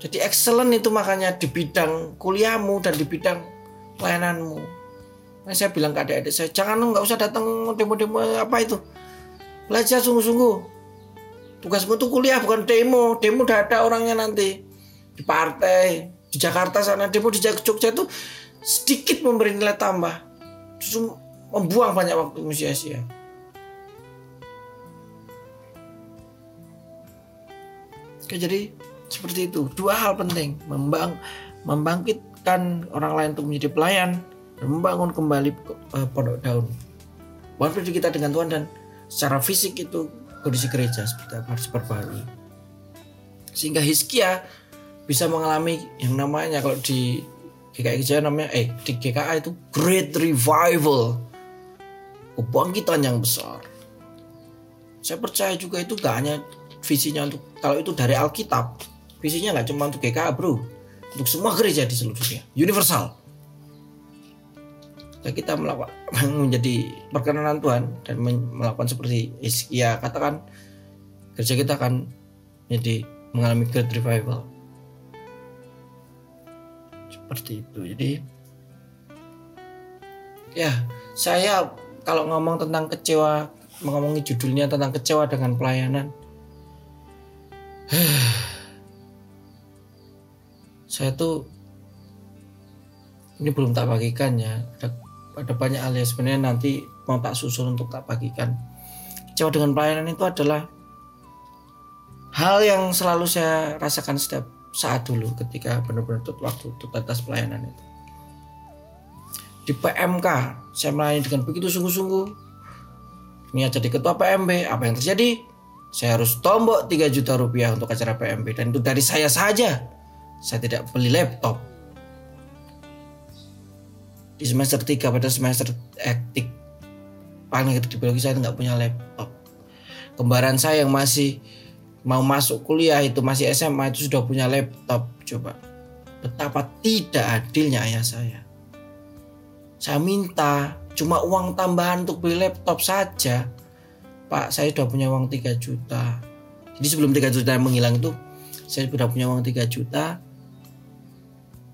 jadi excellent itu makanya di bidang kuliahmu dan di bidang pelayananmu nah, saya bilang ke adik-adik saya jangan nggak usah datang demo-demo apa itu belajar sungguh-sungguh. Tugasmu tuh kuliah bukan demo. Demo udah ada orangnya nanti. Di partai di Jakarta sana. Demo di Jogja itu sedikit memberi nilai tambah. Justru membuang banyak waktu sia-sia. Oke, jadi seperti itu. Dua hal penting. Membang membangkitkan orang lain untuk menjadi pelayan. Membangun kembali uh, pondok daun. Pribadi kita dengan Tuhan dan secara fisik itu kondisi gereja seperti apa harus perbarui sehingga Hizkia bisa mengalami yang namanya kalau di GKI Jaya namanya eh di GKA itu Great Revival. Kebangkitan yang besar. Saya percaya juga itu gak hanya visinya untuk kalau itu dari Alkitab visinya nggak cuma untuk GKA bro. Untuk semua gereja di seluruh dunia. Universal dan kita melakukan [laughs] menjadi perkenanan Tuhan dan melakukan seperti Iskia katakan gereja kita akan jadi mengalami great revival. Seperti itu. Jadi ya saya kalau ngomong tentang kecewa mengomongi judulnya tentang kecewa dengan pelayanan [sighs] saya tuh ini belum tak bagikan ya. ada, ada banyak hal yang sebenarnya nanti mau tak susun untuk tak bagikan. Kecewa dengan pelayanan itu adalah hal yang selalu saya rasakan setiap saat dulu ketika benar-benar tutup waktu untuk atas pelayanan itu. Di PMK saya melayani dengan begitu sungguh-sungguh. Ini jadi ketua PMB apa yang terjadi? Saya harus tombok 3 juta rupiah untuk acara PMB dan itu dari saya saja. Saya tidak beli laptop. Di semester 3 pada semester etik paling itu di biologi saya nggak punya laptop. Kembaran saya yang masih mau masuk kuliah itu masih SMA itu sudah punya laptop. Coba betapa tidak adilnya ayah saya. Saya minta cuma uang tambahan untuk beli laptop saja Pak saya sudah punya uang 3 juta jadi sebelum 3 juta menghilang itu saya sudah punya uang 3 juta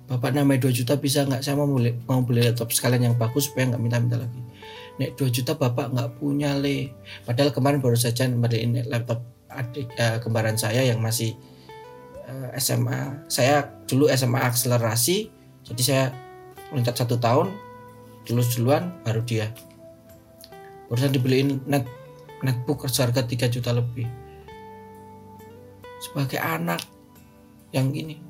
Bapak namanya 2 juta bisa nggak? Saya mau beli, mau beli laptop sekalian yang bagus supaya nggak minta-minta lagi. Nek 2 juta bapak nggak punya le. Padahal kemarin baru saja membeliin laptop adik uh, kembaran saya yang masih uh, eh, SMA saya dulu SMA akselerasi jadi saya loncat satu tahun lulus duluan baru dia. Barusan dibeliin net netbook seharga 3 juta lebih. Sebagai anak yang gini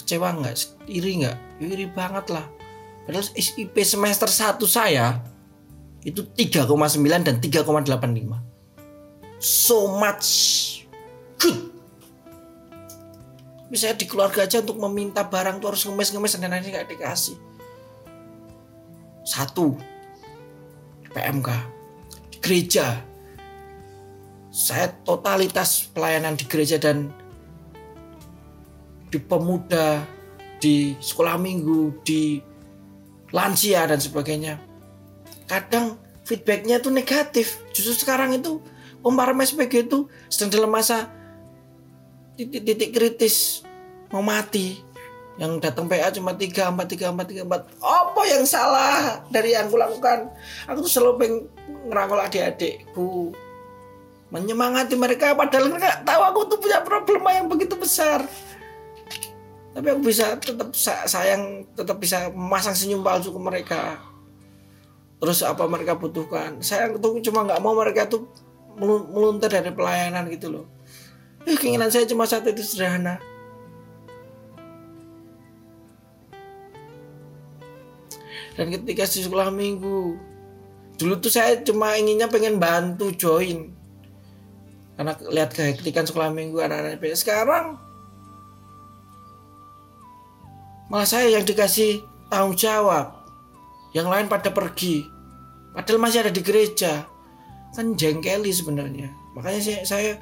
kecewa nggak? Iri nggak? Iri banget lah. Padahal IP semester 1 saya itu 3,9 dan 3,85 so much good. Misalnya di keluarga aja untuk meminta barang tuh harus ngemes-ngemes dan nanti nggak dikasih. Satu PMK gereja. Saya totalitas pelayanan di gereja dan di pemuda, di sekolah minggu, di lansia dan sebagainya. Kadang feedbacknya itu negatif. Justru sekarang itu Om SPG itu sedang dalam masa titik-titik kritis mau mati. Yang datang PA cuma 3, 4, 3, 4, 3, 4. Apa yang salah dari yang aku lakukan? Aku tuh selalu pengen ngerangkul adik-adikku menyemangati mereka padahal mereka tahu aku tuh punya problema yang begitu besar tapi aku bisa tetap sayang tetap bisa memasang senyum palsu ke mereka. Terus apa mereka butuhkan? Saya tuh cuma nggak mau mereka tuh meluntar dari pelayanan gitu loh. Eh, keinginan saya cuma satu itu sederhana. Dan ketika di sekolah minggu dulu tuh saya cuma inginnya pengen bantu join. Karena lihat kehektikan sekolah minggu anak-anak sekarang malah saya yang dikasih tanggung jawab. Yang lain pada pergi. Padahal masih ada di gereja. Kan jengkeli sebenarnya. Makanya saya, saya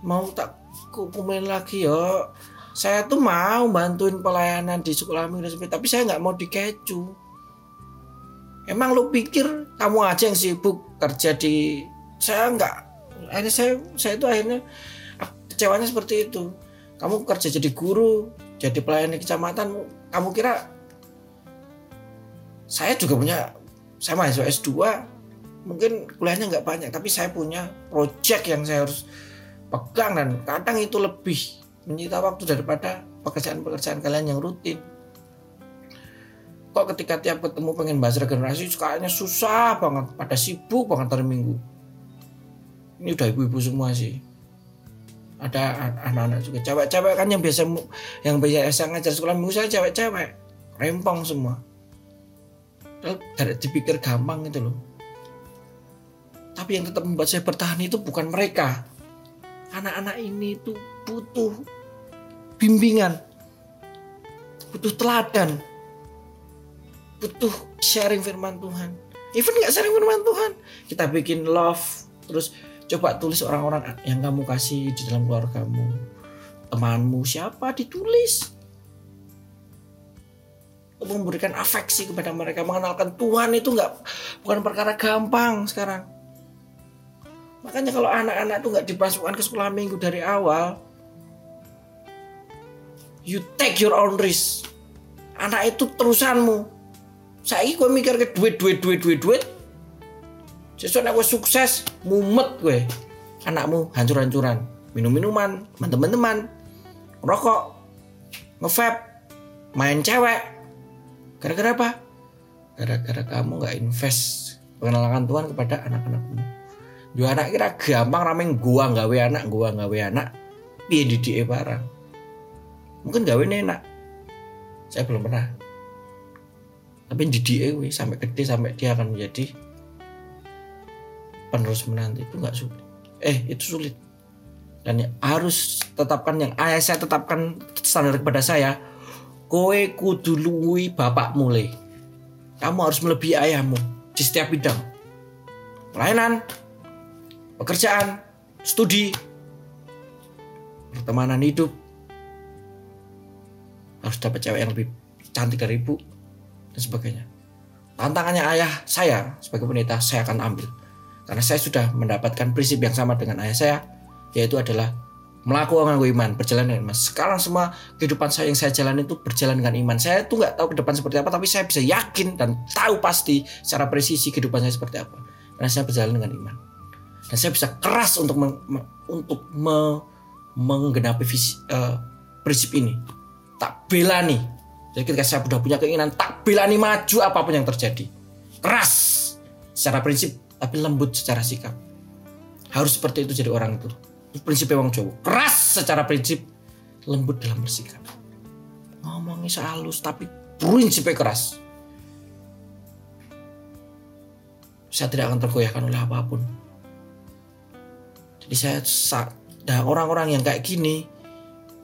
mau tak kumpulin lagi yo. Saya tuh mau bantuin pelayanan di sekolah minggu tapi saya nggak mau dikecu. Emang lu pikir kamu aja yang sibuk kerja di saya enggak akhirnya saya saya itu akhirnya kecewanya seperti itu. Kamu kerja jadi guru jadi pelayan di kecamatan kamu kira saya juga punya saya mahasiswa S2 mungkin kuliahnya nggak banyak tapi saya punya project yang saya harus pegang dan kadang itu lebih menyita waktu daripada pekerjaan-pekerjaan kalian yang rutin. Kok ketika tiap ketemu pengen bahas regenerasi kayaknya susah banget pada sibuk banget hari minggu. Ini udah ibu-ibu semua sih ada anak-anak juga. Cewek-cewek kan yang biasa yang biasa ngajar sekolah minggu saya cewek-cewek. Rempong semua. Dari dipikir gampang gitu loh. Tapi yang tetap membuat saya bertahan itu bukan mereka. Anak-anak ini itu butuh bimbingan. Butuh teladan. Butuh sharing firman Tuhan. Even nggak sharing firman Tuhan kita bikin love terus Coba tulis orang-orang yang kamu kasih di dalam keluargamu. Temanmu siapa ditulis. Memberikan afeksi kepada mereka. Mengenalkan Tuhan itu nggak bukan perkara gampang sekarang. Makanya kalau anak-anak itu nggak dimasukkan ke sekolah minggu dari awal, you take your own risk. Anak itu terusanmu. Saya gue mikir ke duit, duit, duit, duit, duit. Sesuatu aku sukses, mumet gue. Anakmu hancur-hancuran. Minum-minuman, teman-teman, rokok, ngevape, main cewek. Gara-gara apa? Gara-gara kamu gak invest pengenalan Tuhan kepada anak-anakmu. Dua anak kira gampang rameng gua gawe anak, gua gawe anak. Piye didike barang. Mungkin gawe enak. Saya belum pernah. Tapi didike sampai gede sampai dia akan menjadi penerus menanti itu nggak sulit. Eh itu sulit. Dan harus tetapkan yang ayah saya tetapkan standar kepada saya kowe luwi bapak mulai kamu harus melebihi ayahmu di setiap bidang. Pelayanan pekerjaan studi pertemanan hidup. Harus dapat cewek yang lebih cantik dari ibu dan sebagainya. Tantangannya ayah saya sebagai pendeta saya akan ambil karena saya sudah mendapatkan prinsip yang sama dengan ayah saya, yaitu adalah melakukan iman, berjalan dengan iman. Sekarang semua kehidupan saya yang saya jalani itu berjalan dengan iman. Saya tuh nggak tahu ke depan seperti apa, tapi saya bisa yakin dan tahu pasti secara presisi kehidupan saya seperti apa. Karena saya berjalan dengan iman. Dan saya bisa keras untuk me, me, untuk me, menggenapi visi, uh, prinsip ini. Tak bela nih. Jadi ketika saya sudah punya keinginan, tak bela nih maju apa pun yang terjadi. Keras secara prinsip tapi lembut secara sikap. Harus seperti itu jadi orang itu. Prinsipnya orang Jawa. Keras secara prinsip, lembut dalam bersikap. Ngomongnya sehalus tapi prinsipnya keras. Saya tidak akan tergoyahkan oleh apa pun. Jadi saya nah orang-orang yang kayak gini,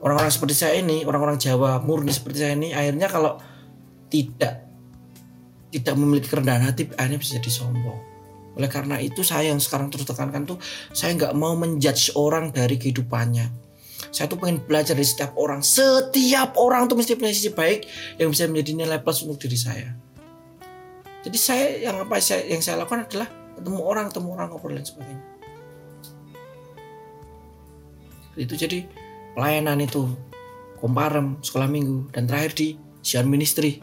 orang-orang seperti saya ini, orang-orang Jawa murni seperti saya ini, akhirnya kalau tidak tidak memiliki kerendahan hati, akhirnya bisa jadi sombong oleh karena itu saya yang sekarang terus tekankan tuh saya nggak mau menjudge orang dari kehidupannya. Saya tuh pengen belajar dari setiap orang. Setiap orang tuh mesti punya sisi baik yang bisa menjadi nilai plus untuk diri saya. Jadi saya yang apa saya yang saya lakukan adalah ketemu orang, ketemu orang ngobrol dan sebagainya. Itu jadi pelayanan itu komparem sekolah minggu dan terakhir di Sion Ministry.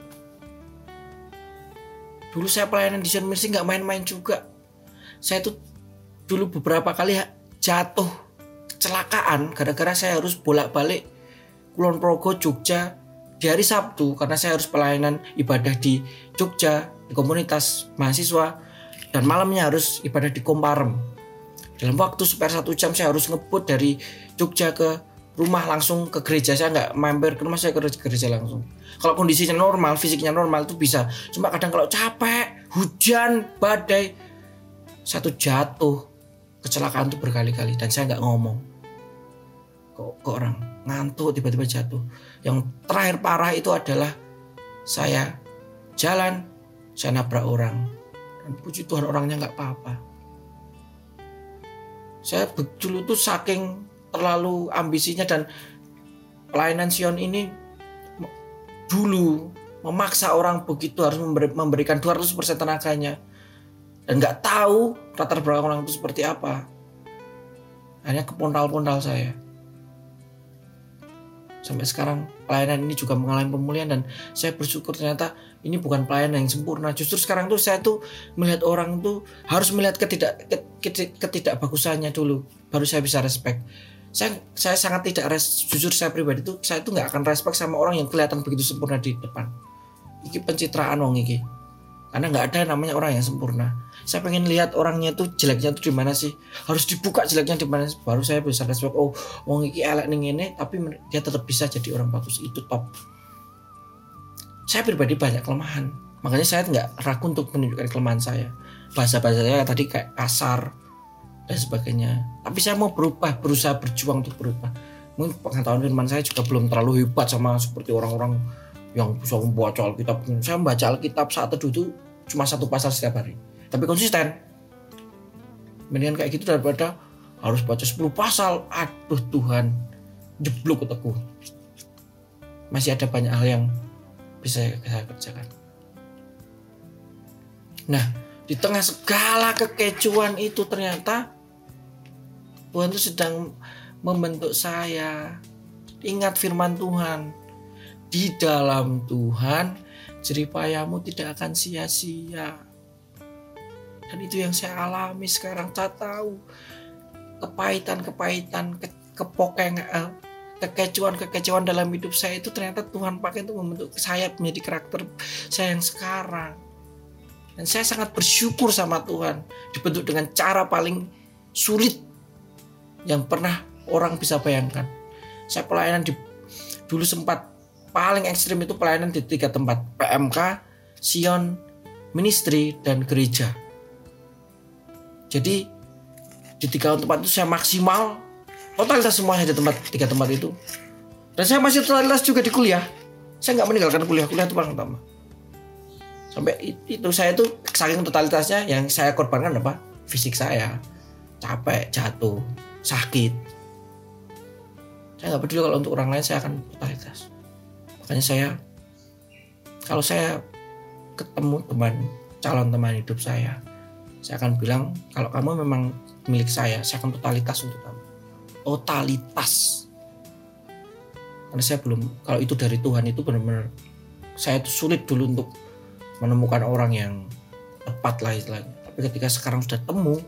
Dulu saya pelayanan di Sion Ministry nggak main-main juga saya tuh dulu beberapa kali jatuh kecelakaan gara-gara saya harus bolak-balik Kulon Progo Jogja di hari Sabtu karena saya harus pelayanan ibadah di Jogja di komunitas mahasiswa dan malamnya harus ibadah di Komparem. Dalam waktu seper satu jam saya harus ngebut dari Jogja ke rumah langsung ke gereja saya nggak mampir ke rumah saya ke gereja langsung. Kalau kondisinya normal, fisiknya normal itu bisa. Cuma kadang kalau capek, hujan, badai, satu jatuh kecelakaan itu berkali-kali dan saya nggak ngomong. Kok, kok orang ngantuk tiba-tiba jatuh. Yang terakhir parah itu adalah saya jalan saya nabrak orang. Dan puji Tuhan orangnya nggak apa-apa. Saya dulu tuh saking terlalu ambisinya dan pelayanan Sion ini dulu memaksa orang begitu harus memberi, memberikan 200% tenaganya dan nggak tahu latar belakang orang itu seperti apa. Hanya kepontal-pontal saya. Sampai sekarang pelayanan ini juga mengalami pemulihan dan saya bersyukur ternyata ini bukan pelayanan yang sempurna. Justru sekarang tuh saya tuh melihat orang tuh harus melihat ketidak ketidakbagusannya dulu baru saya bisa respect. Saya saya sangat tidak res, jujur saya pribadi tuh saya tuh nggak akan respect sama orang yang kelihatan begitu sempurna di depan. Iki pencitraan wong iki karena nggak ada namanya orang yang sempurna saya pengen lihat orangnya tuh jeleknya tuh di mana sih? Harus dibuka jeleknya di mana baru saya bisa respect oh wong iki elek ning ini tapi dia tetap bisa jadi orang bagus. Itu top. Saya pribadi banyak kelemahan. Makanya saya nggak ragu untuk menunjukkan kelemahan saya. Bahasa bahasa saya tadi kayak kasar dan sebagainya. Tapi saya mau berubah berusaha berjuang untuk berubah. Mungkin pengetahuan firman saya juga belum terlalu hebat sama seperti orang-orang yang bisa membaca Alkitab. Saya membaca Alkitab saat teduh itu cuma satu pasal setiap hari tapi konsisten. Mendingan kayak gitu daripada harus baca 10 pasal. Aduh Tuhan. Jeblok otakku. Masih ada banyak hal yang bisa saya kerjakan. Nah di tengah segala kekecuan itu ternyata Tuhan itu sedang membentuk saya. Ingat firman Tuhan. Di dalam Tuhan jeripayamu tidak akan sia-sia dan itu yang saya alami sekarang. Saya tahu kepahitan-kepahitan ke, kepokeng uh, kekecuan-kekecuan dalam hidup saya itu ternyata Tuhan pakai untuk membentuk saya menjadi karakter saya yang sekarang. Dan saya sangat bersyukur sama Tuhan. Dibentuk dengan cara paling sulit yang pernah orang bisa bayangkan. Saya pelayanan di dulu sempat paling ekstrim itu pelayanan di tiga tempat. PMK, Sion, Ministry, dan gereja jadi di tiga tempat itu saya maksimal totalitas semuanya di tempat tiga tempat itu. Dan saya masih totalitas juga di kuliah. Saya nggak meninggalkan kuliah, kuliah itu paling utama. Sampai itu saya itu saking totalitasnya yang saya korbankan apa? Fisik saya capek, jatuh, sakit. Saya nggak peduli kalau untuk orang lain saya akan totalitas. Makanya saya kalau saya ketemu teman calon teman hidup saya saya akan bilang kalau kamu memang milik saya saya akan totalitas untuk kamu. Totalitas. Karena saya belum kalau itu dari Tuhan itu benar-benar saya itu sulit dulu untuk menemukan orang yang tepat lah istilahnya. Tapi ketika sekarang sudah temu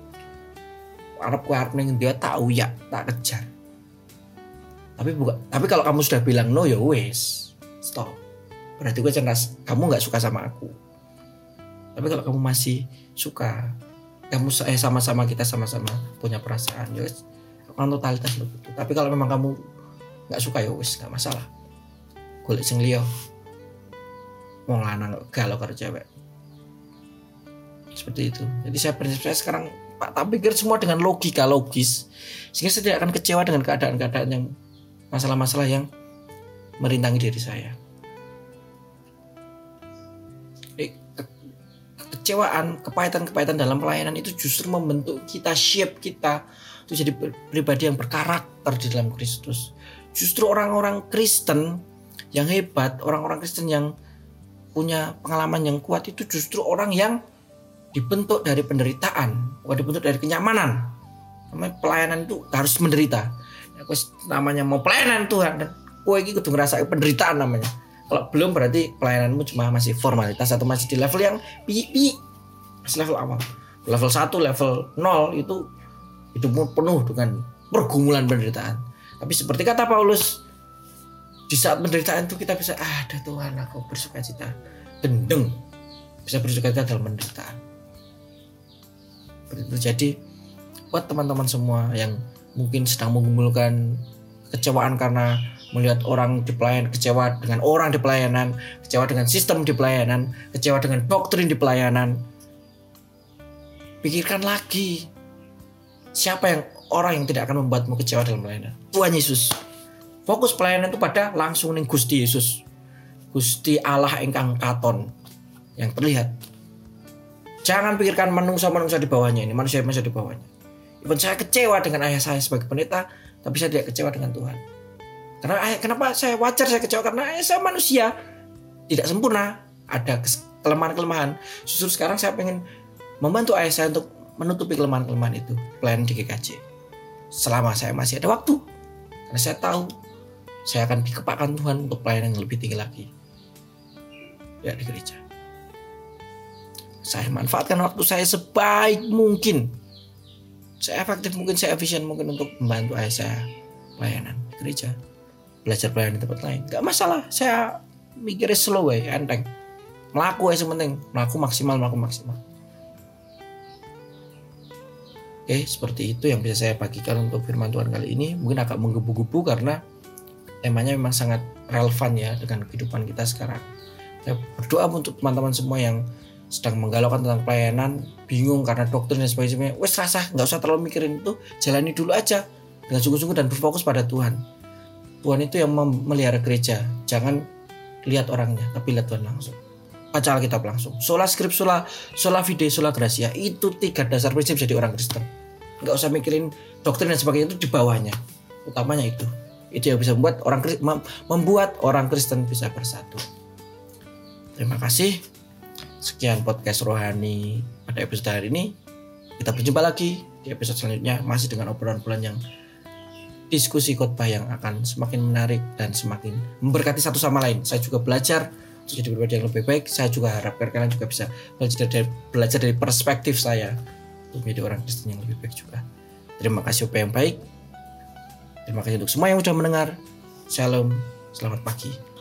Arab ku Arab dia tahu ya tak kejar. Tapi bukan tapi kalau kamu sudah bilang no ya wes stop. Berarti gue cerdas kamu nggak suka sama aku tapi kalau kamu masih suka kamu eh sama-sama kita sama-sama punya perasaan ya kan totalitas begitu tapi kalau memang kamu nggak suka ya wis nggak masalah. Kulit sing liyo mau lanang galau karo cewek. Seperti itu. Jadi saya prinsip saya sekarang pak tak pikir semua dengan logika logis. Sehingga saya tidak akan kecewa dengan keadaan-keadaan yang masalah-masalah yang merintangi diri saya kekecewaan, kepahitan-kepahitan dalam pelayanan itu justru membentuk kita, shape kita untuk jadi pribadi yang berkarakter di dalam Kristus. Justru orang-orang Kristen yang hebat, orang-orang Kristen yang punya pengalaman yang kuat itu justru orang yang dibentuk dari penderitaan, bukan dibentuk dari kenyamanan. Namanya pelayanan itu harus menderita. Namanya mau pelayanan Tuhan dan kue ini kudu ngerasa penderitaan namanya kalau belum berarti pelayananmu cuma masih formalitas atau masih di level yang pi pi. Masih level awal. Level 1 level 0 itu hidupmu penuh dengan pergumulan penderitaan. Tapi seperti kata Paulus di saat penderitaan itu kita bisa ah, ada Tuhan aku bersuka cita. Gendeng. Bisa bersuka cita dalam penderitaan. Itu jadi buat teman-teman semua yang mungkin sedang mengumpulkan kecewaan karena melihat orang di pelayanan kecewa dengan orang di pelayanan kecewa dengan sistem di pelayanan kecewa dengan doktrin di pelayanan. Pikirkan lagi siapa yang orang yang tidak akan membuatmu kecewa dalam pelayanan? Tuhan Yesus. Fokus pelayanan itu pada langsung nih Gusti Yesus. Gusti Allah engkang katon yang terlihat. Jangan pikirkan manusia-manusia di bawahnya ini manusia-manusia di bawahnya. Even saya kecewa dengan ayah saya sebagai pendeta tapi saya tidak kecewa dengan Tuhan karena ayah, kenapa saya wajar saya kecewa? Karena ayah saya manusia. tidak sempurna. Ada kelemahan-kelemahan. Justru sekarang saya pengen membantu ayah saya untuk menutupi kelemahan-kelemahan itu. Pelayanan di GKJ selama saya masih ada waktu. Karena saya tahu saya akan dikepakkan Tuhan untuk pelayanan yang lebih tinggi lagi. Ya di gereja. Saya manfaatkan waktu saya sebaik mungkin. Saya efektif mungkin saya efisien mungkin untuk membantu ayah saya pelayanan di gereja belajar pelayanan di tempat lain nggak masalah saya mikirnya slow ya enteng melaku ya sementing melaku maksimal melaku maksimal Oke, seperti itu yang bisa saya bagikan untuk firman Tuhan kali ini. Mungkin agak menggebu-gebu karena temanya memang sangat relevan ya dengan kehidupan kita sekarang. Saya berdoa untuk teman-teman semua yang sedang menggalaukan tentang pelayanan, bingung karena dokter dan sebagainya. Wes rasa nggak usah terlalu mikirin itu, jalani dulu aja dengan sungguh-sungguh dan berfokus pada Tuhan. Tuhan itu yang memelihara gereja. Jangan lihat orangnya, tapi lihat Tuhan langsung. Baca Alkitab langsung. Sola script, sola, fide, sola gracia. Itu tiga dasar prinsip jadi orang Kristen. Nggak usah mikirin doktrin dan sebagainya itu di bawahnya. Utamanya itu. Itu yang bisa membuat orang membuat orang Kristen bisa bersatu. Terima kasih. Sekian podcast rohani pada episode hari ini. Kita berjumpa lagi di episode selanjutnya masih dengan obrolan-obrolan yang diskusi khotbah yang akan semakin menarik dan semakin memberkati satu sama lain. Saya juga belajar jadi pribadi yang lebih baik. Saya juga harapkan kalian juga bisa belajar dari, belajar dari perspektif saya untuk menjadi orang Kristen yang lebih baik juga. Terima kasih upaya yang baik. Terima kasih untuk semua yang sudah mendengar. Shalom, selamat pagi.